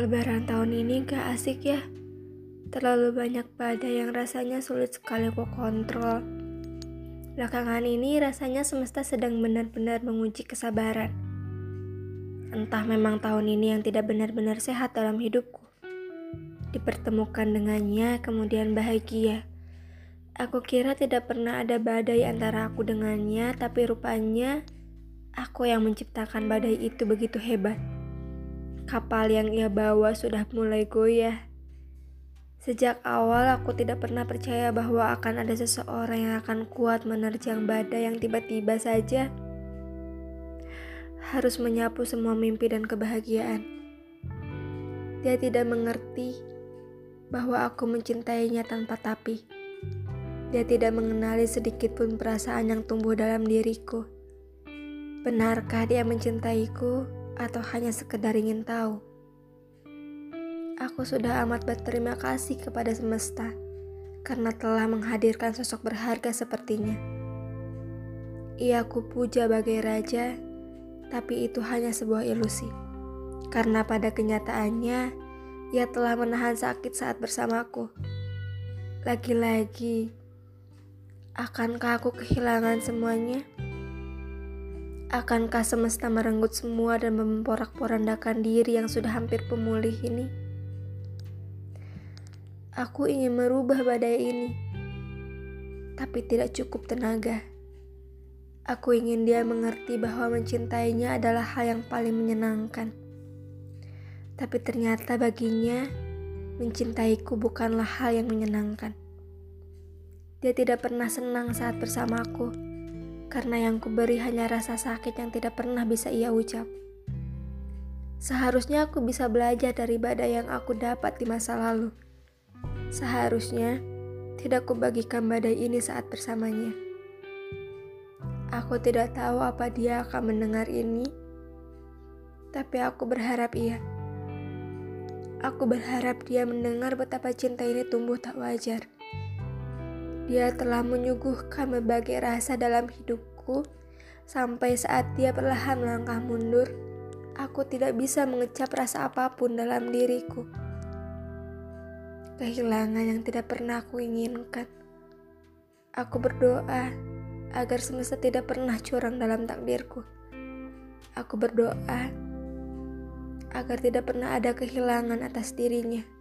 Lebaran tahun ini gak asik ya. Terlalu banyak badai yang rasanya sulit sekali aku kontrol. Belakangan ini rasanya semesta sedang benar-benar menguji kesabaran. Entah memang tahun ini yang tidak benar-benar sehat dalam hidupku. Dipertemukan dengannya, kemudian bahagia. Aku kira tidak pernah ada badai antara aku dengannya, tapi rupanya aku yang menciptakan badai itu begitu hebat. Kapal yang ia bawa sudah mulai goyah. Sejak awal aku tidak pernah percaya bahwa akan ada seseorang yang akan kuat menerjang badai yang tiba-tiba saja harus menyapu semua mimpi dan kebahagiaan. Dia tidak mengerti bahwa aku mencintainya tanpa tapi. Dia tidak mengenali sedikit pun perasaan yang tumbuh dalam diriku. Benarkah dia mencintaiku? Atau hanya sekedar ingin tahu. Aku sudah amat berterima kasih kepada semesta karena telah menghadirkan sosok berharga sepertinya. Ia kupuja bagai raja, tapi itu hanya sebuah ilusi. Karena pada kenyataannya, ia telah menahan sakit saat bersamaku. Lagi-lagi, akankah aku kehilangan semuanya? Akankah semesta merenggut semua dan memporak-porandakan diri yang sudah hampir pemulih ini? Aku ingin merubah badai ini, tapi tidak cukup tenaga. Aku ingin dia mengerti bahwa mencintainya adalah hal yang paling menyenangkan. Tapi ternyata baginya, mencintaiku bukanlah hal yang menyenangkan. Dia tidak pernah senang saat bersamaku karena yang kuberi hanya rasa sakit yang tidak pernah bisa ia ucap. Seharusnya aku bisa belajar dari badai yang aku dapat di masa lalu. Seharusnya tidak kubagikan badai ini saat bersamanya. Aku tidak tahu apa dia akan mendengar ini, tapi aku berharap ia. Aku berharap dia mendengar betapa cinta ini tumbuh tak wajar dia telah menyuguhkan berbagai rasa dalam hidupku sampai saat dia perlahan melangkah mundur. Aku tidak bisa mengecap rasa apa pun dalam diriku. Kehilangan yang tidak pernah aku inginkan. Aku berdoa agar semesta tidak pernah curang dalam takdirku. Aku berdoa agar tidak pernah ada kehilangan atas dirinya.